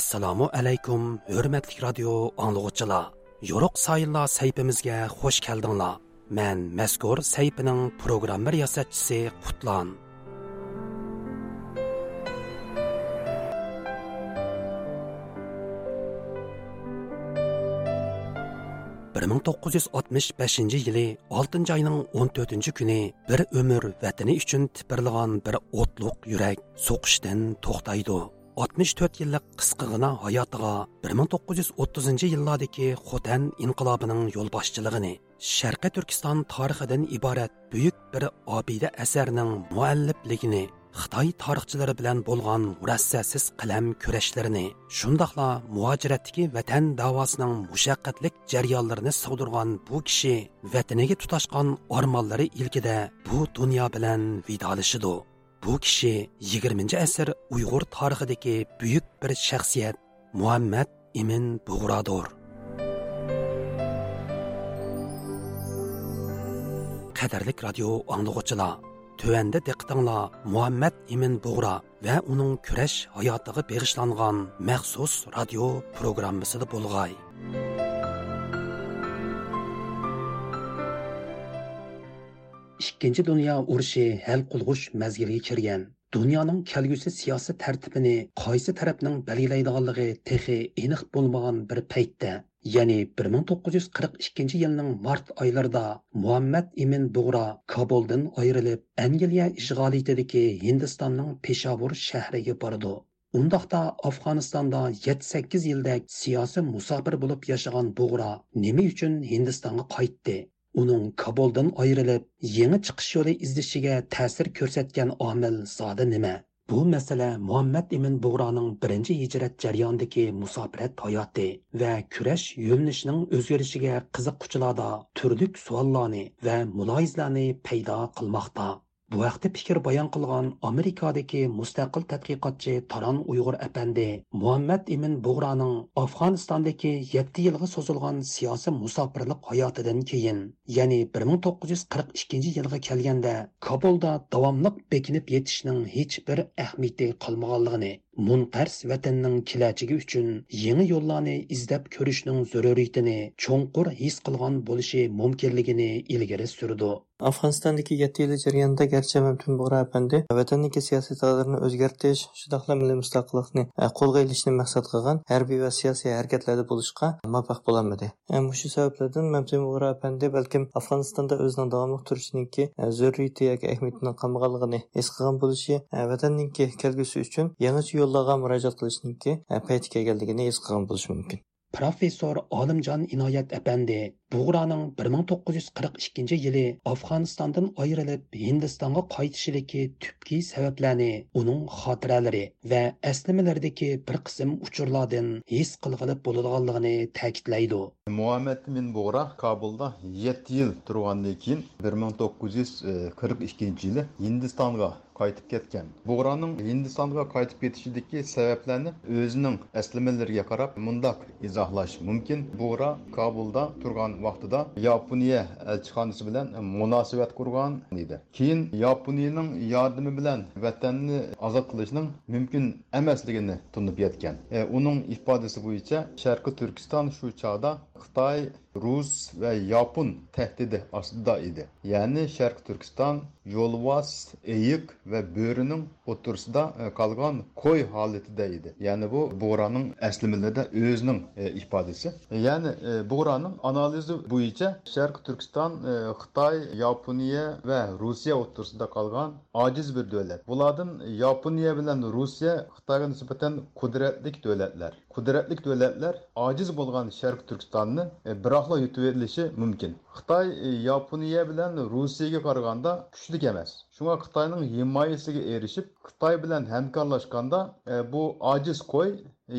assalomu alaykum hurmatli radio anglag'uchilar yo'ruq sayillar saytimizga xush keldinglar. Man mazkur saytining programma yasatchisi qutlan. bir ming to'qqiz yuz oltmish beshinchi yili oltinchi oyning o'n to'rtinchi kuni bir umr vatani uchun tipirlagan bir o'tliq yurak so'qishdan to'xtaydi. 64 yillik qisqigina hayotiga 1930 yillardagi Xotan inqilobining yo'lboshchiligini, Sharqi Turkiston tarixidan iborat buyuk bir obida asarning muallifligini xitoy tarixchilari bilan bo'lgan murassasiz qalam kurashlarini shundoqla muhojiratdagi vatan davosining mushaqqatlik jarayonlarini sug'dirgan bu kishi vataniga tutashgan ormonlari ilkida bu dunyo bilan vidolashidi bu kishi 20 asr uyg'ur tarixidagi buyuk bir shaxsiyat muhammad imin bug'rodir qadrlik radio anglag'uchilar Төвәндә диqqәтеңләр Muhammad Имин Бугра ва уның көрәш хаятыга бегышланган махсус радио программасында булгай. Ikkinchi dunyo urushi hal qilg'ush mazgiliga kirgan. Dunyoning kelgusi siyosiy tartibini qaysi tarafning belgilaydiganligi texi aniq bo'lmagan bir paytda ya'ni 1942 yilning mart oylarida muhammad imin bug'ro kobuldan ayrilib angliya ishg'oliyatidagi hindistonning peshavur shahriga bordi undoqda afg'onistonda 7-8 yildak siyosiy musofir bo'lib yashagan bug'ro nima uchun hindistonga qaytdi uning kabuldan ayrilib yangi chiqish yo'li izlashiga ta'sir ko'rsatgan omil zodi nima? Bu masala muhammad ibn bug'roning birinchi hijrat jarayonidagi musofirat hayoti va kurash yo'linishining o'zgarishiga qiziqquchilarda turli savollarni va muloyizlarni paydo qilmoqda. Bu vaqtda fikr bayon qilgan amerikadagi mustaqil tadqiqotchi taron uyg'ur apandi muhammad Emin bug'roning afg'onistondagi 7 yilga so'zilgan siyosiy musofirlik hayotidan keyin ya'ni bir ming to'qqiz yuz qirq ikkinchi yilga kelganda kabulda davomliq bekinib yetishning hech bir ahamiyati qolmaganligini munqars vatanning kelajagi uchun yangi yo'llarni izlab ko'rishning zaruriyatini cho'nqur his qilgan bo'lishi mumkinligini ilgari surdi. Afg'onistondagi yetti yil jarayonida garchi mamtun bug'ra apandi vatanniki siyosiy taqdirini o'zgartirish shundoqla milliy mustaqillikni e, qo'lga ilishni maqsad qilgan harbiy va siyosiy harakatlarda bo'lishga muvaffaq bo'lolmadi e, shu sabablardan mamtun bug'ra apandi balkim afg'onistonda o'zining davomli turishiniki e, zaruriyati yoki ahamiyatini qolmaganligini his qilgan bo'lishi vatanniki kelgusi uchun yangi yo'llarga murojaat qilishniki payti kelganligini his qilgan bo'lishi mumkin. Professor olimjon inoyat apandi bug'roning bir ming to'qqiz yuz qirq ikkinchi yili afg'onistondan ayrilib hindistonga qaytishidagi tubki sabablarni uning xotiralari va aslimalardagi bir qism uchurlardan his qilg'ilib bo'ladiganligini ta'kidlaydi. Muhammad min bug'ra kabulda yetti yil turgandan keyin bir ming to'qqiz yuz qirq ikkinchi yili hindistonga qaytib ketgan. Bug'roning hindistonga qaytib ketishidagi sabablarni o'zining aslimalariga qarab mundoq izohlash mumkin. Bug'ro kabulda turgan vaqtida yaponiya elchixonasi bilan munosabat qurgan edi. Keyin yaponiyaning yordami bilan vatanni ozod qilishning mumkin emasligini tunib yetgan. E, uning ifodasi bo'yicha sharqiy turkiston shu chog'da xitoy rus va yapon tahdidi ostida edi. Ya'ni sharq turkiston yo'lvos eyiq va bo'rining o'tirsida e, qolgan qo'y holatida edi. Ya'ni bu bo'raning aslimalarida o'zining e, ifodasi. Ya'ni e, bo'raning analizi bo'yicha sharq turkiston e, xitoy yaponiya va rossiya o'tirsida qolgan ojiz bir davlat. Bulardan yaponiya bilan rossiya xitoyga nisbatan qudratli davlatlar. Qudratli davlatlar ojiz bo'lgan sharq turkistonni e, biroqla yutib berilishi mumkin. Xitoy e, yaponiya bilan rossiyaga qaraganda kuchli emas. Shunga xitoyning himoyasiga erishib xitoy bilan hamkorlashganda e, bu ojiz qo'y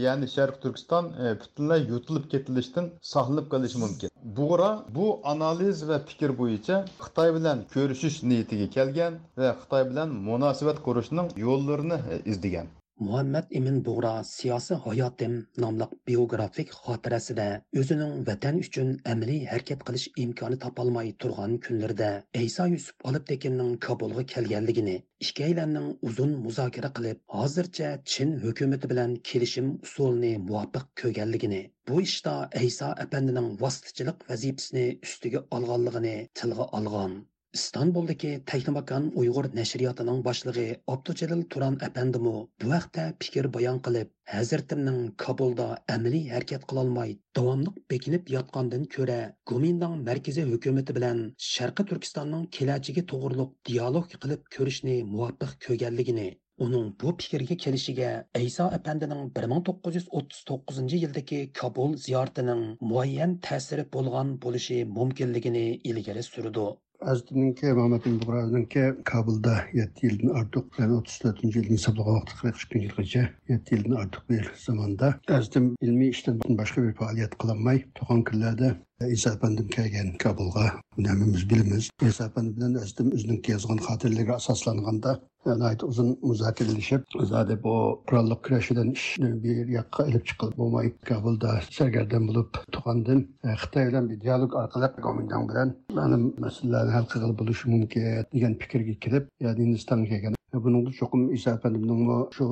ya'ni sharq turkiston butunlay yutilib ketilishdan saqlanib qolishi mumkin. Bug'ra bu analiz va fikr bo'yicha xitoy bilan ko'rishish niyatiga kelgan va xitoy bilan munosabat qurishning yo'llarini izlagan muhammad emin bug'ra siyosiy hayotim nomli biografik xotirasida o'zining vatan uchun amaliy harakat qilish imkoni topolmay turgan kunlarda ayso yusuf olibtekinning kabulga kelganligini ikkalanning uzun muzokara qilib hozircha chin hukumati bilan kelishim usulini muvofiq ko'rganligini bu ishda ayso apandining vositachilik vazifasini ustiga olganligini tilga olgan. Istanbuldagi texnomakan uyg'ur nashriyotining boshlig'i abdujalil Turan apandimu bu vaqtda fikr bayon qilib hazratimning kabulda amaliy harakat qilolmay davomli bekinib yotgandan ko'ra gumindang markaziy hukumati bilan sharqi turkistonning kelajagi to'g'riliq dialog qilib ko'rishni muvaffaq ko'rganligini uning bu fikrga kelishiga ayso apandining 1939 yildagi kabul ziyoratining muayyan ta'siri bo'lgan bo'lishi mumkinligini ilgari surdi. Azdinki Muhammed bin Buğra'nınki Kabul'da 7 yildan ortiq, yani 34. yılın sablığa vakti 42 yılgacha 7 yildan ortiq bir zamanda Azdim ilmi işten başka bir faaliyet kılanmay toğan kunlarda İsa Efendim kelgan Kabulga namimiz bilimiz. İsa Efendim bilan Azdim o'zining yozgan xotiralariga asoslanganda nihoyat uzun muzokaralashib zade bu qurolliq kurashidan ishni e, bir yoqqa ilib chiqib bo'lmay kabulda sargardon bo'lib tug'andim e, xitoy bilan bir dialog orqali gomindan bilan mana masalalarni hal qilib bo'lishi mumkin degan fikrga kelib hindistonga kelgan E, buningda cho'qim iso efendimning shu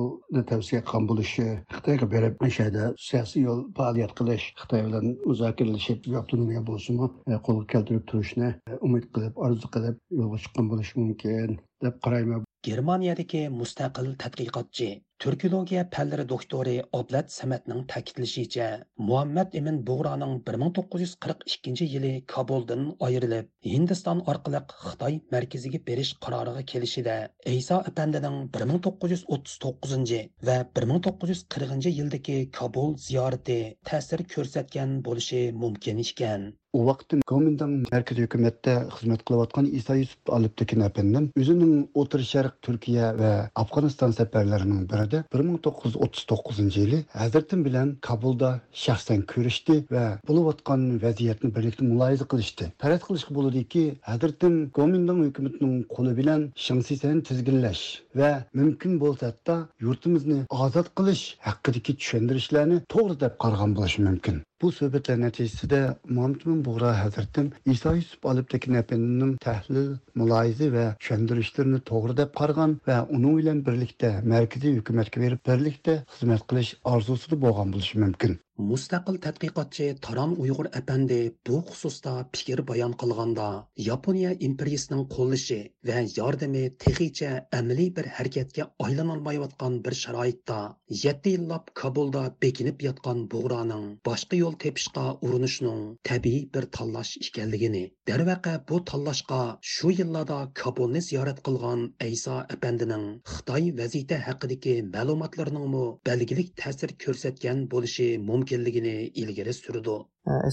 tavsiya qilgan bo'lishi xitoyga berib o'shada siyosiy yo'l faoliyat qilish xitoy bilan muzokaralashib avtonomiya bo'lsinmi e, qo'lga keltirib turishni umid e, qilib orzu qilib yo'lga chiqqan bo'lishi mumkin deb qarayman germaniyadagi mustaqil tadqiqotchi turkologiya fanlari doktori oblat samatning ta'kidlashicha muhammad ibn bug'roning 1942 yili kabuldan ayrilib hindiston orqali xitoy markaziga berish qaroriga kelishida iso apandining 1939 va 1940 yildagi kabul ziyorati ta'sir ko'rsatgan bo'lishi mumkin ekan. U vaqtda Komindang markaziy hukumatda xizmat qilayotgan Isa Yusuf Aliptekin apandim o'zining O'tir Sharq Turkiya va Afg'oniston safarlarining birida 1939 yili Hazratim bilan Kabulda shaxsan ko'rishdi va bo'layotgan vaziyatni birlikda muloyiza qilishdi. Faraz qilishga bo'ladiki, Hazratim gomindon hukumatining qo'li bilan shinsisani tizginlash va mumkin bo'lsa hatto yurtimizni ozod qilish haqidagi tushuntirishlarni to'g'ri deb qaragan bo'lishi mumkin. Bu söhbətlər nəticəsində Muhammed bin Buğra həzrətim İsa Yusuf Alıbdəki nəfənin təhlil, mülahizə və şəndürüşlərini doğru deyə qarğan və onun ilə birlikdə mərkəzi hökumətə verib birlikdə xidmət qilish arzusunu boğan buluşu mümkün. Mustaqil tadqiqotchi taron uyg'ur apandi bu xususda fikr bayon qilganda yaponiya imperiyasining qo'llashi va yordami texicha amaliy bir harakatga aylanolmayotgan bir sharoitda yetti yillab kabulda bekinib yotgan bug'roning boshqa yo'l tepishga urinishning tabiiy bir tanlash ekanligini darvaqa bu tanlashga shu yillarda kabulni ziyorat qilgan ayso apandining xitoy vaziyati haqidagi ma'lumotlarning belgilik ta'sir ko'rsatgan bo'lishi mumkin mumkinligini ilgari surdi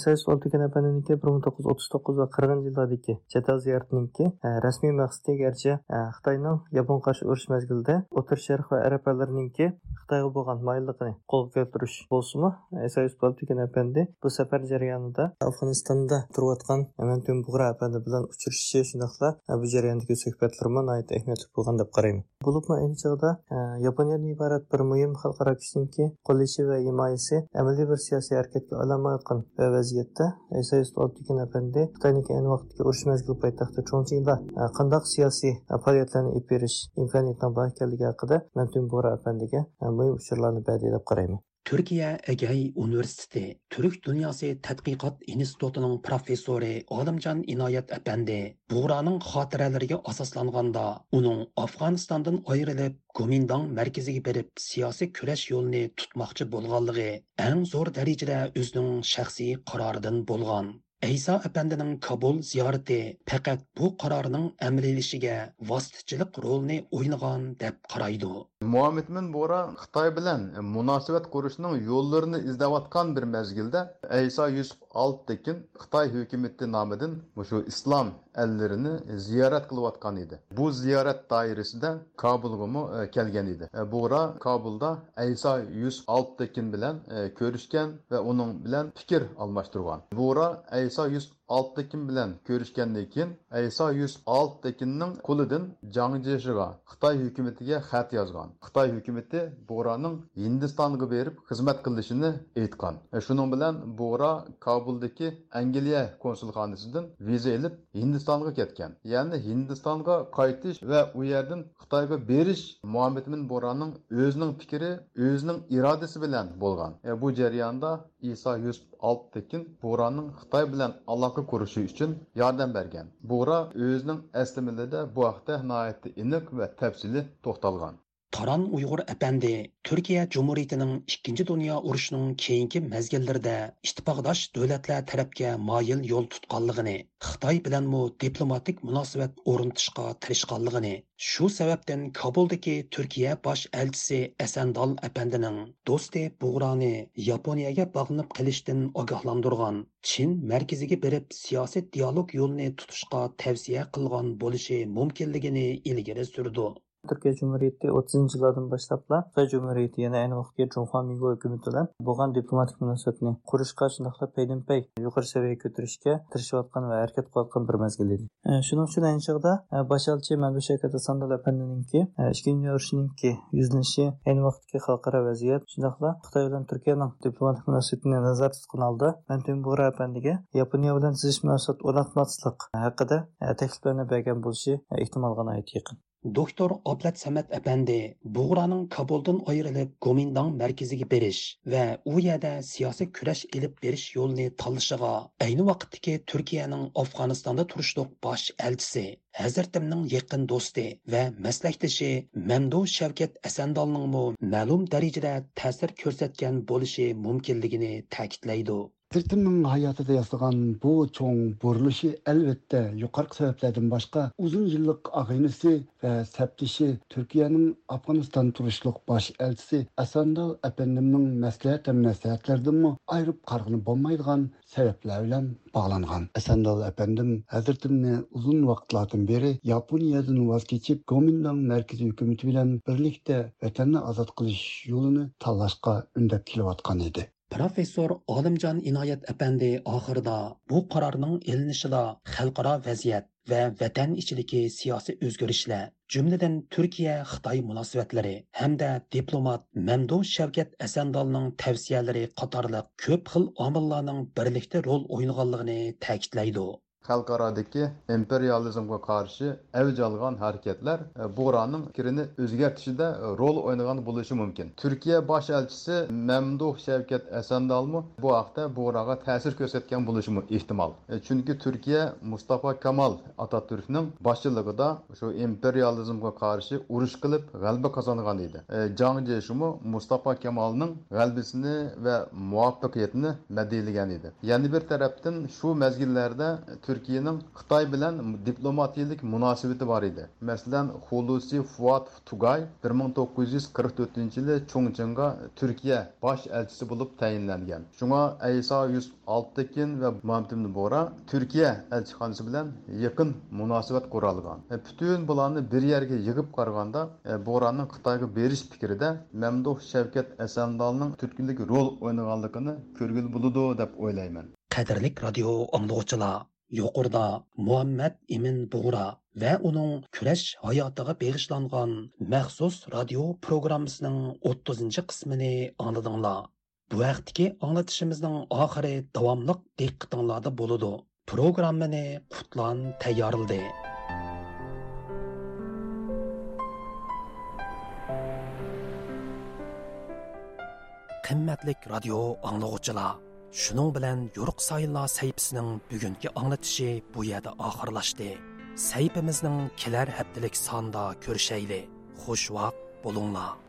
SIS Oltikan apanninki 1939 va 40 yillardagi chet el ziyaratiniki э, rasmiy maqsadi garchi э, Xitoyning Yapon qarshi urush mezgilida O'tir Sharq va Arab ellarininki Xitoyga bo'lgan moyilligini qo'lga keltirish bo'lsimi SIS Oltikan apandi bu safar jarayonida Afg'onistonda turayotgan Amantum Bug'ra apandi bilan uchrashishi shundoqla e, bu jarayondagi suhbatlarga nihoyat ahamiyatli bo'lgan deb qarayman. Bo'libmi ayni chog'da e, Yaponiyadan iborat bir muhim xalqaro kuchninki qo'llashi va himoyasi amaliy bir siyosiy harakatga aylanmayotgan va vaziyatda Isaias Oltikin apandi Xitoyniki ayni vaqtdagi urush mezgili poytaxti chonsinda e, qandaq siyosiy faoliyatlarni ip berish imkoniyatining bor ekanligi haqida Mantum Bora apandiga e, muhim uchurlarni badi deb qarayman. Türkiye Egey Üniversitesi Türk Dünyası Tədqiqat İnstitutunun professori Olimcan İnayət Əpəndi Buğranın xatirələrə əsaslanğanda onun Afganistandan ayrılıb Gomindang mərkəziga berib siyasi kurash yo'lini tutmoqchi bo'lganligi eng zo'r darajada o'zining shaxsiy qaroridan bo'lgan Әйса әпәндінің Кабул зияраты пәкәт bu qarorning әмілелішіге vositachilik rolini o'ynagan deb qaraydi. Muhammed bin Bora Xitoy bilan munosabat qurishning yo'llarini izlayotgan bir mezgilda Aysa Yusuf Alttekin Xitoy hukumati nomidan shu islom ellerini ziyorat kılıvatkan edi. Bu ziyorat doirasida Kabulga e, kelgan edi. E, Bora Kabulda Aysa Yusuf Alttekin bilan e, ko'rishgan va uning bilan fikr Bu Bora İsa Yusuf Alttekin bilan ko'rishgandan keyin Aysa Yusuf Alttekinning qo'lidan Jang Jeshiga Xitoy hukumatiga xat yozgan. Xitoy hukumati Bo'raning Hindistonga berib xizmat qilishini aytgan. E, shuning bilan Bo'ra Kabuldagi Angliya konsulxonasidan viza olib Hindistonga ketgan. Ya'ni Hindistonga qaytish va u yerdan Xitoyga berish Muhammad bin Bo'raning o'zining fikri, o'zining irodasi bilan bo'lgan. E, bu jarayonda Isa Yusuf Alttekin Bo'raning Xitoy bilan aloqa qurishi uchun yordam bergan. Bo'ra o'zining aslimalarida bu haqda nihoyatda aniq va tafsili to'xtalgan. Taran Uyg'ur әпәнди Turkiya Cumhuriyetining 2 Dunyo urushining keyingi mezgillarida ittifoqdosh davlatlar tarafga moyil yo'l tutganligini, Xitoy bilanmi diplomatik munosabat o'rnatishga tirishganligini, shu sababdan Kobuldagi Turkiya bosh elchisi Asandol әпәндинең do'sti Bug'roni Yaponiyaga bog'lanib qilishdan ogohlantirgan, Chin markaziga berib siyosiy dialog yo'lini tutishga tavsiya qilgan bo'lishi mumkinligini ilgari surdi. Türkiye Cumhuriyeti 30 yıllardan başlapla Xitoy Cumhuriyeti yana ayni vaqtga Junxo Mingo hukumati bilan bo'lgan diplomatik munosabatni qurishga shundoqla paydin-pay yuqori seviyaga ko'tarishga tirishayotgan va harakat qilayotgan bir mezgil edi. E, shuning uchun ayni chog'da e, bosh elchi Manbu Asandal apandininki e, ikkinchi dunyo urushininki yuzlanishi ayni vaqtdagi xalqaro vaziyat shundoqla Xitoy bilan Turkiyaning diplomatik munosabatini nazarda tutgan holda Mantin Bug'ra apandiga Yaponiya bilan tuzish munosabat o'rnatmaslik haqida takliflarni bergan bo'lishi ehtimolga yaqin. Doktor Ablat Samat apandi Buğraның Kabuldan ayrilib Gomindang markaziga berish va u yerda siyosiy kurash ilib berish yo'lini tanlashiga ayni vaqtdagi Turkiyaning Afg'onistonda turishliq bosh elchisi Hazratimning yaqin do'sti va maslakdoshi Mamdu Shavkat Asandolning ma'lum darajada ta'sir ko'rsatgan bo'lishi mumkinligini ta'kidlaydi. Türkmen'in hayatida yasagan bu çoğun buruluşu elbette yukarı sebeplerden başka uzun yıllık ağinisi ve septişi Türkiye'nin Afganistan turuşluk baş elçisi Esendal Efendim'in mesleğet hem nasihatlerden mi ayrıp kargını bulmaydıgan sebepler bilen bağlangan. Esendal Efendim Hazretimni uzun vaktlardan beri Yaponiyadan vazgeçip Gomindan merkezi hükümeti bilen birlikte vatanını azat kılış yolunu tallaşka ündep kilovatkan idi. Professor Olimjon Inoyat apandi oxirida bu qarorning ilinishida xalqaro vaziyat va vatan ichidagi siyosiy o'zgarishlar, jumladan Turkiya Xitoy munosabatlari hamda diplomat Mamdu Shavkat Asandolning tavsiyalari qatorliq ko'p xil omillarning birlikda rol o'ynaganligini ta'kidlaydi. Xalqarodagi imperializmga qarshi avj olgan harakatlar e, fikrini o'zgartishida e, rol o'ynagan bo'lishi mumkin. Turkiya bosh elchisi mamduh shavkat asandalmi bu haqda bo'roga ta'sir ko'rsatgan bo'lishi ehtimol. E, chunki turkiya mustafa kamal ataturkning boshchiligida shu imperializmga qarshi urush qilib g'alaba qozongan edi. E, Jang jeshumu mustafa kamalning g'albisini va muvaffaqiyatini madiylagan edi. Yana bir tarafdan shu mazgillarda Türkiye'nin Xitoy bilan diplomatiyelik munosabati bor edi. Masalan, Hulusi Fuat Tugay 1944-yili Chongqingga Turkiya bosh elchisi bo'lib tayinlangan. Şuna Eysa Yusuf ve va Muhammad Bora Turkiya elchixonasi bilan yaqin munosabat kuralgan. E, Bütün bularni bir yerga yig'ib qaraganda, e, Boraning Xitoyga berish fikrida Mamduh Shavkat Esendal'ın turkilik rol o'ynaganligini ko'rgil buludu deb o'ylayman. Qadrlik radio anglovchilar yuqorida muhammad imin bug'ra va uning kurash hayotiga beg'ishlangan maxsus radio programmasining 30 qismini angladinglar. Bu vaqtdagi anglatishimizning oxiri davomliq diqqatinglarda bo'ladi programmani qutlan tayyorildi qimmatlik radio anglovchilar Шуның белән Юрық Сайла сәйпісінің бүгінгі аңлатышы bu yerda oxirlashdi. Сәйпіміздің келер həftəlik sonda ko'rishayli Xush vaqt bo'linglar